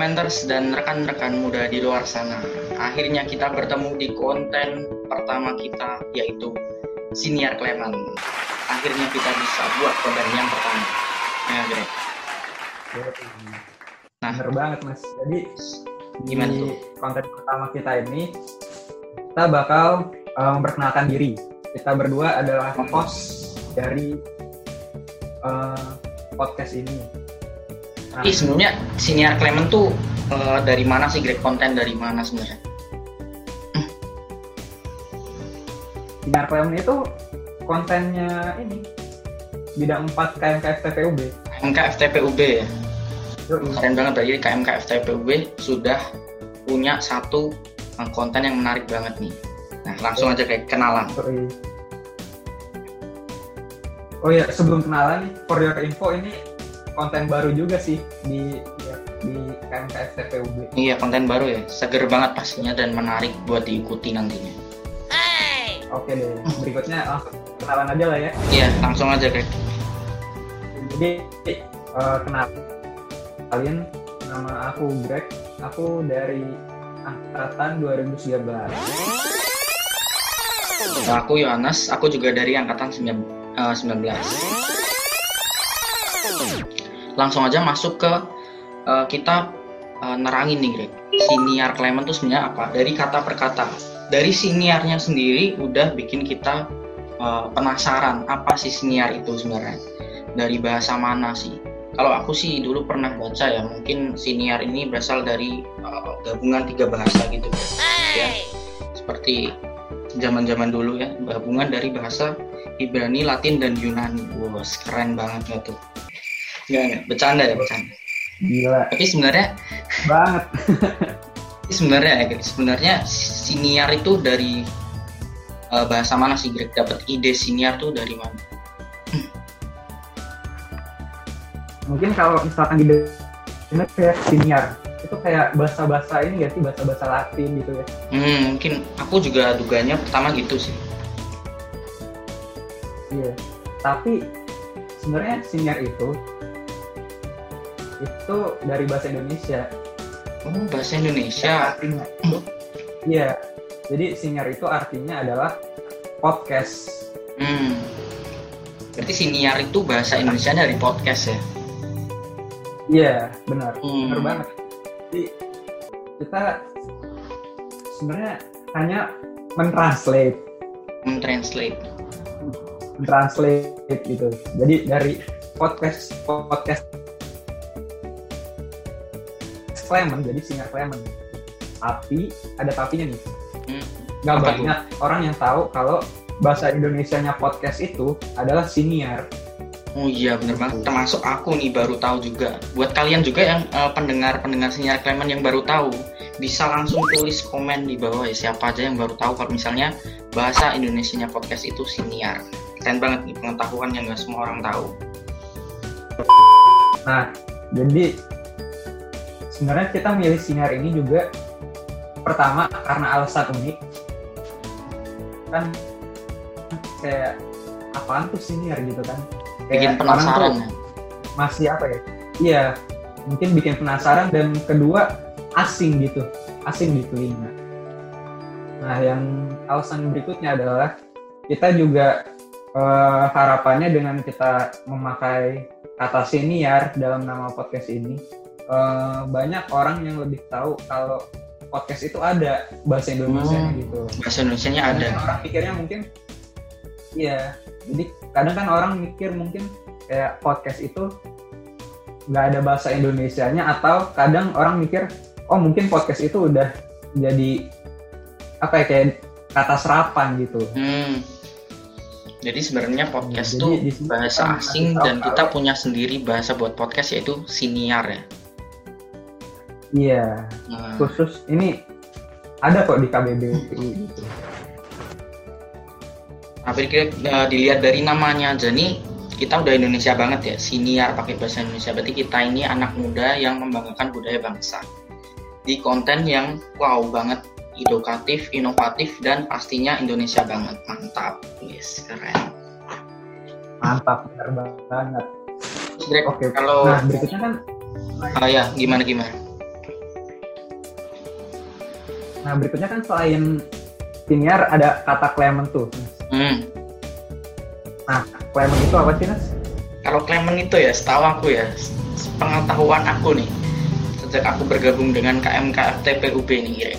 Clementers dan rekan-rekan muda di luar sana. Akhirnya kita bertemu di konten pertama kita yaitu Senior Clement. Akhirnya kita bisa buat konten yang pertama. Ya, Greg. Nah, bener banget mas. Jadi Gimana di tuh? konten pertama kita ini kita bakal uh, memperkenalkan diri. Kita berdua adalah host dari uh, podcast ini. Ih, sebenarnya Senior Clement tuh eh, dari mana sih Greg? Konten dari mana sebenarnya? Sinar Clement itu kontennya ini bidang 4 KMKF TPUB. KMK FTPUB ya? Keren banget berarti KMK FTPUB sudah punya satu eh, konten yang menarik banget nih. Nah, langsung aja kayak kenalan. Yoi. Oh ya, sebelum kenalan nih, for your info ini konten baru juga sih di ya, di KMKF TPUB. Iya, konten baru ya. Seger banget pastinya dan menarik buat diikuti nantinya. Oke deh, berikutnya langsung kenalan aja lah ya. Iya, langsung aja Greg. Jadi eh, kenalin nama aku Greg, aku dari angkatan 2013. Nah, aku Yohanes, aku juga dari angkatan 9 eh, 19. Langsung aja masuk ke eh, kita eh, nerangin nih Greg. Siniar Clement itu sebenarnya apa? Dari kata per kata. Dari siniarnya sendiri udah bikin kita eh, penasaran apa sih siniar itu sebenarnya. Dari bahasa mana sih? Kalau aku sih dulu pernah baca ya, mungkin siniar ini berasal dari eh, gabungan tiga bahasa gitu. Ya. Seperti zaman-zaman dulu ya, gabungan dari bahasa Ibrani, Latin, dan Yunani. Wah, keren banget nggak tuh? Nggak, nggak, bercanda ya, bercanda. Gila Tapi sebenarnya, banget. tapi sebenarnya ya, Greg, sebenarnya siniar itu dari eh, bahasa mana sih, Greg? Dapat ide siniar tuh dari mana? Mungkin kalau misalkan di bener kayak senior itu kayak bahasa-bahasa ini gak sih bahasa-bahasa Latin gitu ya. Hmm, mungkin aku juga duganya pertama gitu sih. Iya. Tapi sebenarnya senior itu itu dari bahasa Indonesia. Oh, bahasa Indonesia. Artinya itu iya. Jadi senior itu artinya adalah podcast. Hmm. Berarti siniar itu bahasa Indonesia dari podcast ya? Iya, benar. Hmm. Benar banget. Jadi kita sebenarnya hanya mentranslate, Mentranslate. mentranslate gitu. Jadi dari podcast podcast Clement jadi singer Clement. Tapi ada tapinya nih. Hmm. Gak Apa tuh? banyak orang yang tahu kalau bahasa Indonesianya podcast itu adalah senior. Oh iya bener banget. Termasuk aku nih baru tahu juga. Buat kalian juga yang eh, pendengar-pendengar sinyal Clement yang baru tahu, bisa langsung tulis komen di bawah ya siapa aja yang baru tahu kalau misalnya bahasa Indonesianya podcast itu siniar. Keren banget nih pengetahuan yang nggak semua orang tahu. Nah, jadi sebenarnya kita milih sinar ini juga pertama karena alasan unik. Kan kayak apaan tuh senior gitu kan. Bikin Kayak orang penasaran. tuh masih apa ya? Iya, mungkin bikin penasaran dan kedua asing gitu, asing di telinga. Nah, yang alasan berikutnya adalah kita juga eh, harapannya dengan kita memakai kata senior dalam nama podcast ini eh, banyak orang yang lebih tahu kalau podcast itu ada bahasa Indonesia Hmm. gitu. Bahasa Indonesianya ada. Kadang orang pikirnya mungkin iya. Jadi kadang kan orang mikir mungkin kayak podcast itu nggak ada bahasa Indonesianya atau kadang orang mikir oh mungkin podcast itu udah jadi apa ya kayak kata serapan gitu. Hmm. Jadi sebenarnya podcast tuh di sini bahasa asing dan kita punya sendiri bahasa buat podcast yaitu siniar ya. Iya, Nah, khusus ini ada kok di KBBI gitu. Hampir kira eh, dilihat dari namanya aja nih kita udah Indonesia banget ya siniar pakai bahasa Indonesia. Berarti kita ini anak muda yang membanggakan budaya bangsa di konten yang wow banget edukatif inovatif dan pastinya Indonesia banget. Mantap. Yes keren. Mantap, benar banget. Oke, kalau Nah, berikutnya kan ah, ya gimana gimana Nah berikutnya kan selain siniar ada kata Clement tuh. Hmm. Nah Clement itu apa sih Nas? Kalau Clement itu ya, setahu aku ya, pengetahuan aku nih, sejak aku bergabung dengan KMK FTPUB nih, Gre.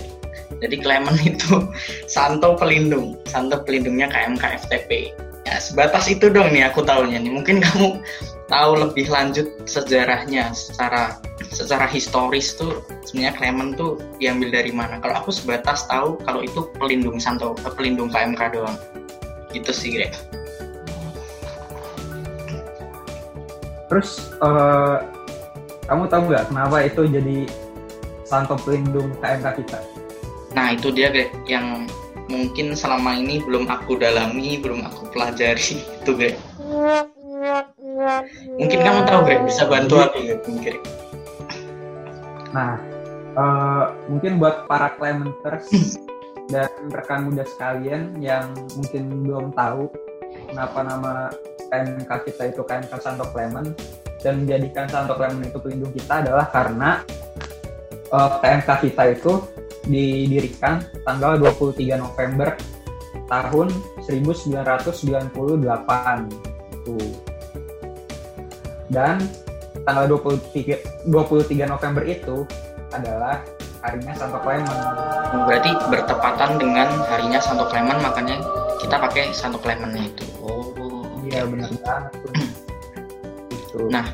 Jadi Clement itu santo pelindung, santo pelindungnya KMK FTP. Ya sebatas itu dong nih aku tahunya nih. Mungkin kamu tahu lebih lanjut sejarahnya secara secara historis tuh sebenarnya Clement tuh diambil dari mana? Kalau aku sebatas tahu kalau itu pelindung Santo eh, pelindung KMK doang. Gitu sih, Greg. Terus uh, kamu tahu nggak kenapa itu jadi Santo pelindung KMK kita? Nah itu dia Greg yang mungkin selama ini belum aku dalami, belum aku pelajari itu Greg. Mungkin kamu tahu Greg, bisa bantu aku Greg. Nah, uh, mungkin buat para Clementers dan rekan muda sekalian yang mungkin belum tahu kenapa nama KMK kita itu KMK Santo Clement dan menjadikan Santo Clement itu pelindung kita adalah karena uh, eh, KMK kita itu didirikan tanggal 23 November tahun 1998 itu. Dan tanggal 23 23 November itu adalah harinya Santo Clement. Berarti bertepatan dengan harinya Santo Clement makanya kita pakai Santo Clementnya itu. Oh. Iya benar banget. Nah,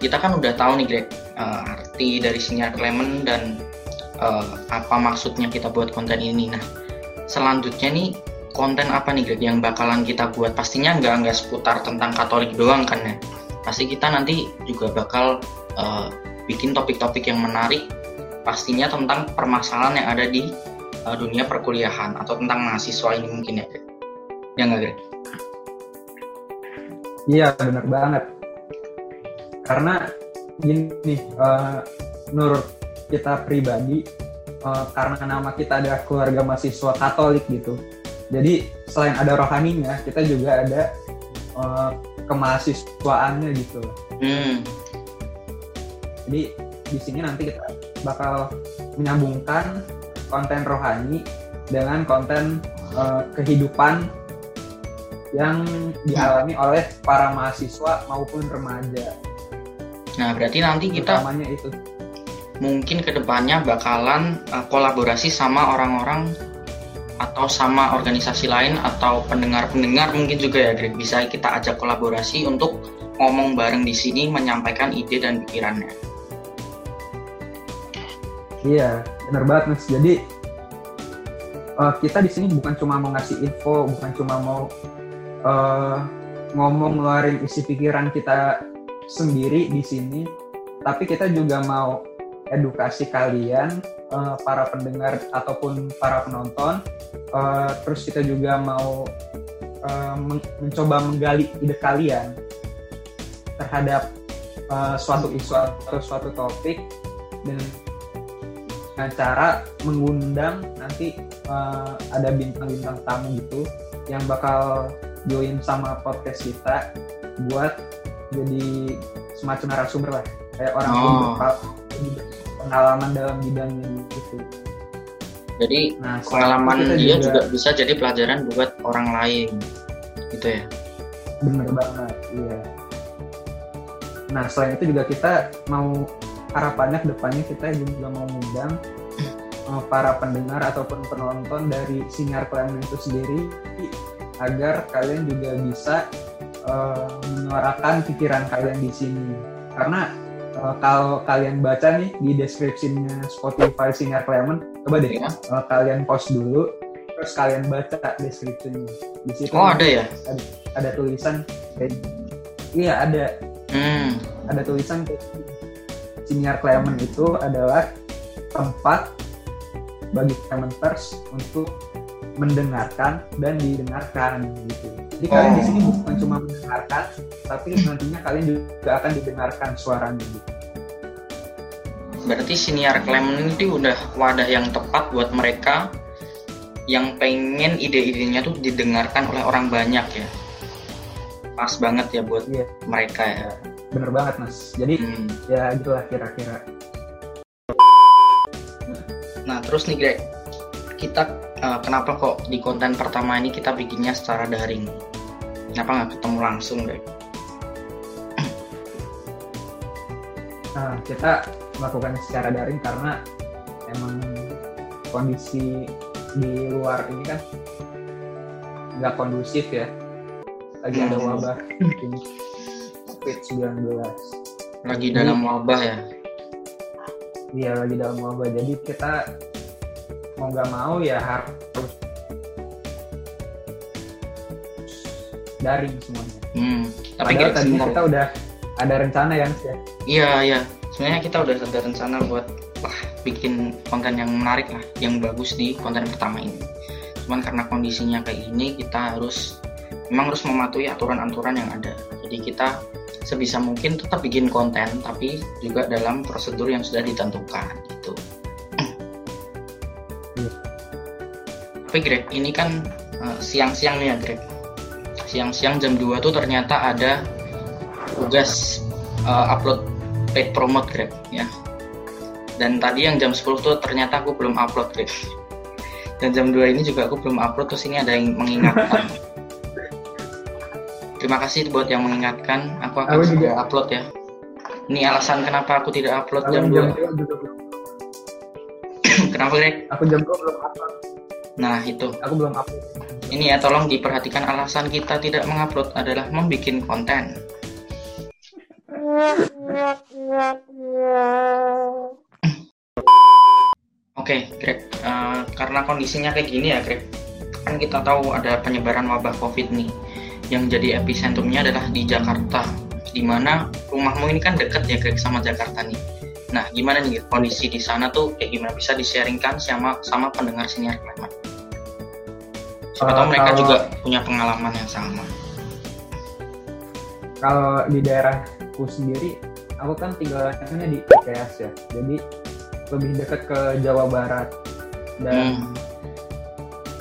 kita kan udah tahu nih Greg uh, arti dari sinyal Clement dan uh, apa maksudnya kita buat konten ini. Nah, selanjutnya nih konten apa nih Greg yang bakalan kita buat? Pastinya nggak nggak seputar tentang Katolik doang kan ya. Pasti kita nanti juga bakal uh, bikin topik-topik yang menarik. Pastinya tentang permasalahan yang ada di uh, dunia perkuliahan atau tentang mahasiswa ini mungkin ya, Greg. Ya nggak Greg? Iya benar banget. Karena gini, uh, menurut kita pribadi uh, karena nama kita adalah keluarga mahasiswa Katolik gitu. Jadi selain ada rohaninya, kita juga ada uh, kemahasiswaannya gitu. Hmm. Jadi di sini nanti kita bakal menyambungkan konten rohani dengan konten uh, kehidupan yang dialami oleh para mahasiswa maupun remaja. Nah, berarti nanti kita itu mungkin ke depannya bakalan uh, kolaborasi sama orang-orang atau sama organisasi lain atau pendengar-pendengar mungkin juga ya Greg bisa kita ajak kolaborasi untuk ngomong bareng di sini menyampaikan ide dan pikirannya. Iya, benar banget mas. Jadi uh, kita di sini bukan cuma mau ngasih info, bukan cuma mau uh, ngomong ngeluarin isi pikiran kita sendiri di sini, tapi kita juga mau edukasi kalian uh, para pendengar ataupun para penonton. Uh, terus kita juga mau uh, men mencoba menggali ide kalian terhadap uh, suatu isu atau suatu topik dengan cara mengundang nanti uh, ada bintang-bintang tamu gitu yang bakal join sama podcast kita buat jadi semacam narasumber lah. Kayak orang oh pengalaman dalam bidangnya gitu. Jadi nah, pengalaman dia juga, juga bisa jadi pelajaran buat orang lain, gitu ya? Bener banget, iya. Nah selain itu juga kita mau harapannya ke depannya kita juga mau mengundang uh, para pendengar ataupun penonton dari sinyar Clement itu sendiri agar kalian juga bisa uh, menyuarakan pikiran kalian di sini karena uh, kalau kalian baca nih di deskripsinya Spotify Sinar Clement, coba deh ya. uh, kalian post dulu, terus kalian baca deskripsinya. Di situ oh ada ya? Ada, ada tulisan kayak, iya ada. Hmm. Ada tulisan kayak Sinar Clement itu adalah tempat bagi Clementers untuk mendengarkan dan didengarkan gitu. Jadi oh. kalian di sini bukan cuma mendengarkan, tapi nantinya kalian juga akan didengarkan suaranya gitu. Berarti senior Clement ini udah wadah yang tepat buat mereka yang pengen ide-idenya tuh didengarkan oleh orang banyak ya. Pas banget ya buat yeah. mereka ya. Bener banget mas. Jadi hmm. ya gitulah kira-kira. Nah terus nih Greg, kita uh, kenapa kok di konten pertama ini kita bikinnya secara daring? Kenapa nggak ketemu langsung Greg? Nah, kita melakukan secara daring karena emang kondisi di luar ini kan nggak kondusif ya. Lagi ada Hmm. wabah ini COVID-19 lagi dalam wabah ya? Dia lagi dalam wabah. Jadi kita mau nggak mau ya harus daring semuanya hmm. tapi padahal sebentar. kita udah ada rencana ya Mas, ya iya iya sebenarnya kita udah ada rencana buat wah bikin konten yang menarik lah yang bagus di konten pertama ini cuman karena kondisinya kayak gini kita harus memang harus mematuhi aturan-aturan yang ada jadi kita sebisa mungkin tetap bikin konten tapi juga dalam prosedur yang sudah ditentukan gitu tapi Greg ini kan eh, siang-siang nih ya Greg. Siang-siang jam 2 tuh ternyata ada tugas eh, upload paid promote Greg ya. Dan tadi yang jam 10 tuh ternyata aku belum upload Greg. Dan jam 2 ini juga aku belum upload terus ini ada yang mengingatkan. Terima kasih buat yang mengingatkan. Aku akan Aku segera juga. upload ya. Ini alasan kenapa aku tidak upload Kalau jam jam 2 dua juga. Belum kenapa Greg? Aku jam 2 belum upload nah itu aku belum upload ini ya tolong diperhatikan alasan kita tidak mengupload adalah membuat konten Oke, Greg. Eh, karena kondisinya kayak gini ya, Greg. Kan kita tahu ada penyebaran wabah COVID nih. Yang jadi epicentrumnya adalah di Jakarta. Di mana rumahmu ini kan deket ya, Greg, sama Jakarta nih. Nah, gimana nih Greg, kondisi di sana tuh kayak gimana? Bisa di-sharingkan sama sama pendengar senior. Siapa tahu mereka kalau- juga punya pengalaman yang sama. kalau di daerahku sendiri aku kan tinggalnya di IPS ya jadi lebih dekat ke Jawa Barat dan Hmm.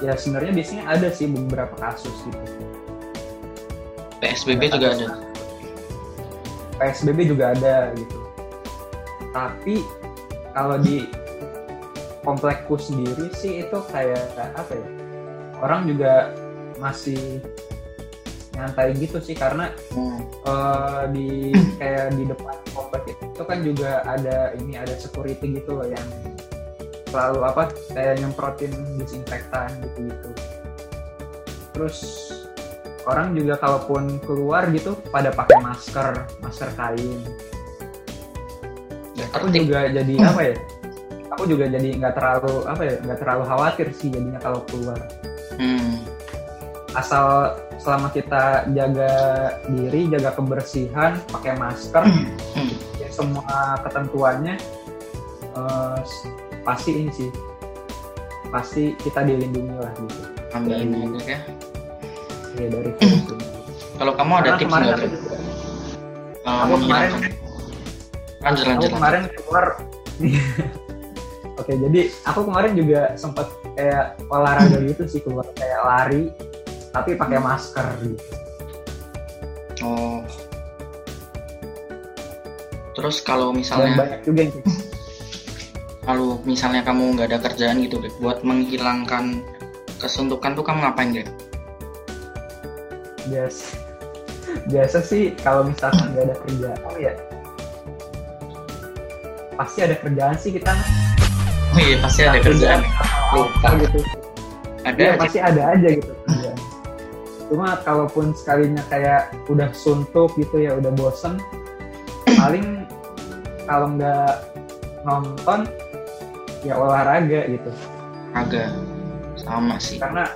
ya sebenarnya di sini ada sih beberapa kasus gitu PSBB juga ada. PSBB juga ada gitu tapi kalau di komplekku sendiri sih itu kayak apa ya orang juga masih nyantai gitu sih karena Hmm. eh, di kayak di depan komplek itu kan juga ada ini ada security gitu loh yang selalu apa kayak nyemprotin disinfektan gitu gitu terus orang juga kalaupun keluar gitu pada pakai masker masker kain. Ya, aku juga jadi apa ya? Aku juga jadi nggak terlalu apa ya nggak terlalu khawatir sih jadinya kalau keluar Hmm. asal selama kita jaga diri jaga kebersihan pakai masker Hmm. ya semua ketentuannya s- pasti ini sih pasti kita dilindungi lah gitu Amin Dari- ya, ya. dari virus ini. Kalau kamu ada Karena tips nggak, aku, Eh, aku kemarin menghilangkan- lanjut aku lanjut. lanjut. kemarin keluar oke jadi aku kemarin juga sempat kayak olahraga gitu sih keluar kayak lari tapi pakai masker gitu Oh. Terus kalau dan misalnya banyak juga yang kalau misalnya kamu nggak ada kerjaan gitu, Greg, buat menghilangkan kesuntukan tuh kamu ngapain, Greg? biasa biasa sih kalau misalkan nggak ada kerjaan ya pasti ada kerjaan sih kita Oh iya pasti ada kerjaan. Lupa. Apa gitu. Ada aja. pasti ada aja gitu. Kerjaan cuma kalaupun sekalinya kayak udah suntuk gitu ya udah bosen paling kalau nggak nonton ya olahraga gitu. Agak sama sih. karena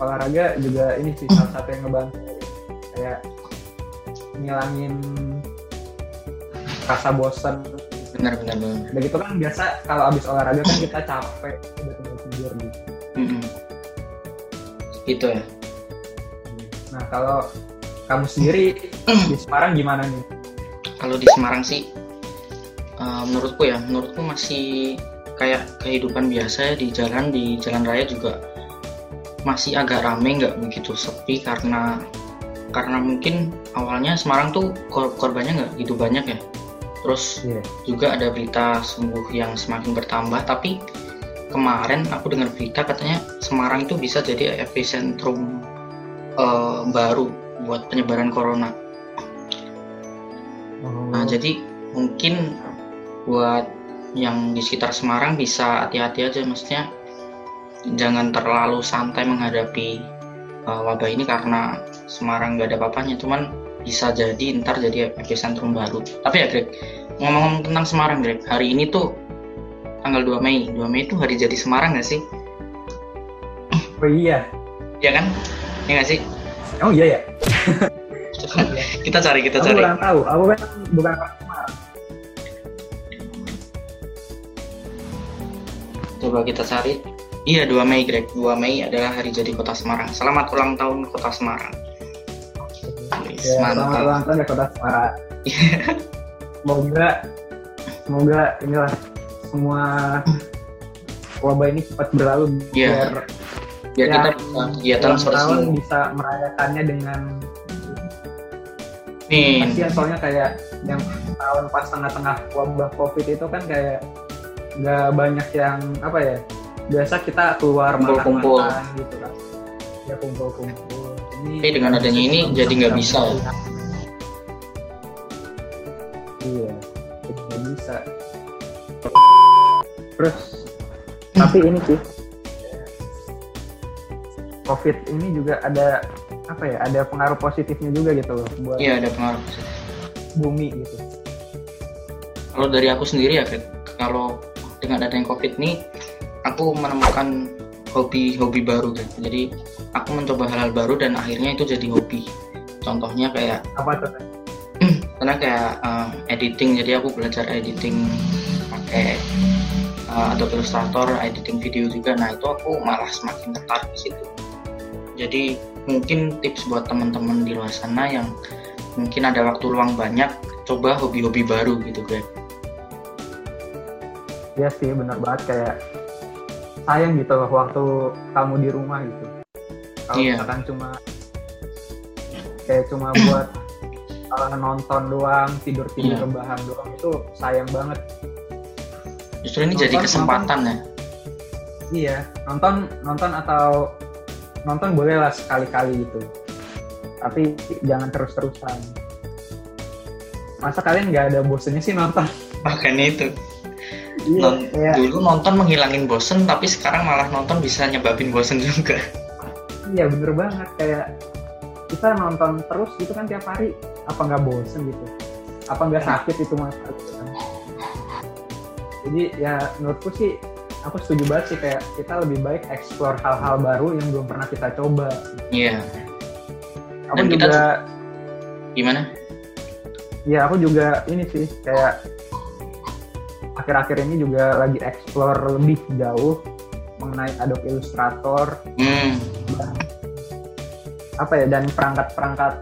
olahraga juga ini sih salah satu yang ngebantu. Kayak ngilangin rasa bosan Benar-benar benar. udah gitu kan biasa kalau abis olahraga kan kita capek udah tinggal tidur gitu Mm-mm. Gitu ya. nah kalau kamu sendiri di Semarang gimana nih Kalau di Semarang sih, eh, menurutku ya, menurutku masih kayak kehidupan biasa ya di jalan di jalan raya juga masih agak rame nggak begitu sepi karena karena mungkin awalnya Semarang tuh kor- korbannya nggak gitu banyak ya. Terus Iya. juga ada berita sembuh yang semakin bertambah, tapi kemarin aku dengar berita katanya Semarang itu bisa jadi epicentrum uh, baru buat penyebaran corona. Oh. Nah, jadi mungkin buat yang di sekitar Semarang bisa hati-hati aja maksudnya jangan terlalu santai menghadapi uh, wabah ini karena Semarang nggak ada apa-apanya cuman bisa jadi ntar jadi epicentrum baru. Tapi ya Greg ngomong-ngomong tentang Semarang Greg hari ini tuh tanggal 2 Mei. 2 Mei itu hari jadi Semarang nggak sih? Oh iya. Ya kan? Ya nggak sih? Oh iya ya? Kita cari kita aku cari kurang tahu. Aku kan bukan Semarang. Coba kita cari. Iya 2 Mei Greg. 2 Mei adalah hari jadi kota Semarang. Selamat ulang tahun kota Semarang Ya, selamat mantap. ulang tahun ya kota Semarang semoga semoga inilah semua wabah ini cepat berlalu Iya. biar Ya, kita bisa kegiatan ulang seperti tahun bisa merayakannya dengan nih kasihan. Soalnya kayak yang tahun pas tengah-tengah wabah covid itu kan kayak nggak banyak yang apa ya biasa kita keluar Kumpul-kumpul. makan-makan gitu kan. Ya kumpul-kumpul. ini Tapi dengan adanya ini jadi nggak bisa. ya? iya nggak bisa. Terus tapi ini sih. Covid ini juga ada apa ya ada pengaruh positifnya juga gitu loh buat iya ada pengaruh bumi gitu. Kalau dari aku sendiri ya Greg, kalau dengan adanya covid nih aku menemukan hobi-hobi baru Greg. jadi aku mencoba hal-hal baru dan akhirnya itu jadi hobi. Contohnya kayak apa tuh karena kayak uh, editing jadi aku belajar editing pakai uh, Adobe Illustrator editing video juga. Nah itu aku malah semakin tertarik di situ. Jadi mungkin tips buat teman-teman di luar sana yang mungkin ada waktu luang banyak coba hobi-hobi baru gitu Greg. Iya sih benar banget. Kayak sayang gitu waktu kamu di rumah gitu. Kalau Iya. misalkan cuma kayak cuma buat uh, nonton doang, tidur tidur Iya. rebahan doang itu sayang banget. justru ini jadi Nonton- kesempatan ya Iya nonton nonton atau nonton boleh lah sekali-kali gitu. Tapi jangan terus-terusan. Masa kalian nggak ada bosennya sih nonton? makanya itu Iya, Non- kayak dulu nonton menghilangin bosen tapi sekarang malah nonton bisa nyebabin bosen juga Iya bener banget. Kayak kita nonton terus gitu kan tiap hari apa nggak bosen gitu? Apa nggak sakit itu mas gitu kan. jadi ya menurutku sih aku setuju banget sih kayak kita lebih baik explore hal-hal baru yang belum pernah kita coba. Iya. Aku Dan kita juga gimana? Ya aku juga ini sih kayak akhir-akhir ini juga lagi explore lebih jauh mengenai Adobe Illustrator. Hmm apa ya dan perangkat-perangkat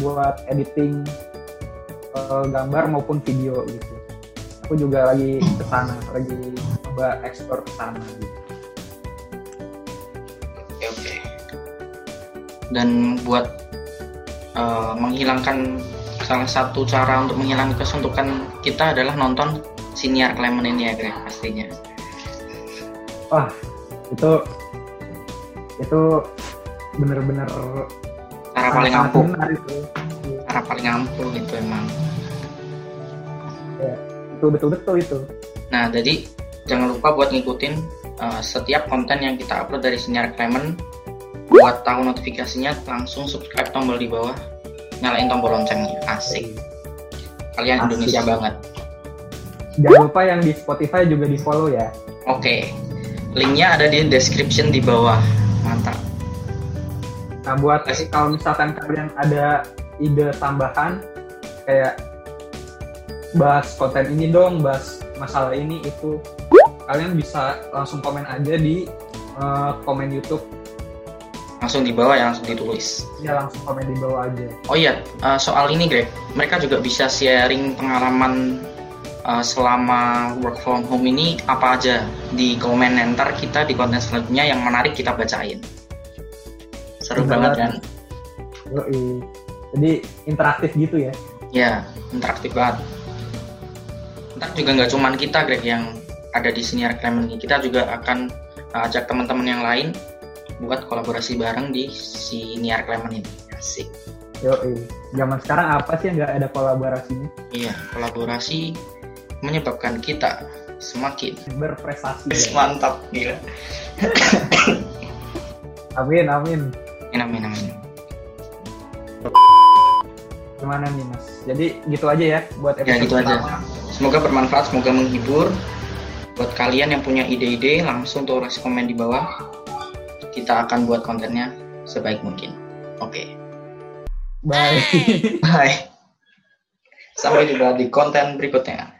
buat editing eh, gambar maupun video gitu. Aku juga lagi ke sana, lagi coba ekspor ke sana gitu. oke oke dan buat uh, menghilangkan salah satu cara untuk menghilangkan kesuntukan kita adalah nonton siniar Clement ini ya Greg pastinya Wah, itu itu bener-bener cara paling ampuh itu. cara paling ampuh itu emang Itu betul-betul itu. nah jadi jangan lupa buat ngikutin uh, setiap konten yang kita upload dari siniar Clement buat tahu notifikasinya langsung subscribe tombol di bawah nyalain tombol loncengnya asik kalian Asik. Indonesia banget Jangan lupa yang di Spotify juga di follow ya. Oke, linknya ada di description di bawah. Mantap. Nah buat kalau misalkan kalian ada ide tambahan kayak bahas konten ini dong, bahas masalah ini itu, kalian bisa langsung komen aja di eh, komen YouTube. Langsung di bawah ya, langsung ditulis. Ya langsung komen di bawah aja. Oh iya, eh, soal ini Greg, mereka juga bisa sharing pengalaman eh, selama work from home ini apa aja di komen ntar kita di konten selanjutnya yang menarik kita bacain. Seru Bener banget kan? Yoi. Jadi interaktif gitu ya. Ya, interaktif banget. Ntar juga nggak cuman kita Greg yang ada di senior Clement ini kita juga akan uh, ajak teman-teman yang lain buat kolaborasi bareng di senior Clement ini asik Yo, zaman sekarang apa sih yang nggak ada kolaborasinya? iya kolaborasi menyebabkan kita semakin berprestasi. ya. mantap gila amin amin amin amin amin. Gimana nih mas? Jadi gitu aja ya buat ya gitu aja. semoga bermanfaat semoga menghibur. Buat kalian yang punya ide-ide langsung tulis komen di bawah. Kita akan buat kontennya sebaik mungkin. Oke. Okay. bye. Bye. Sampai jumpa di konten berikutnya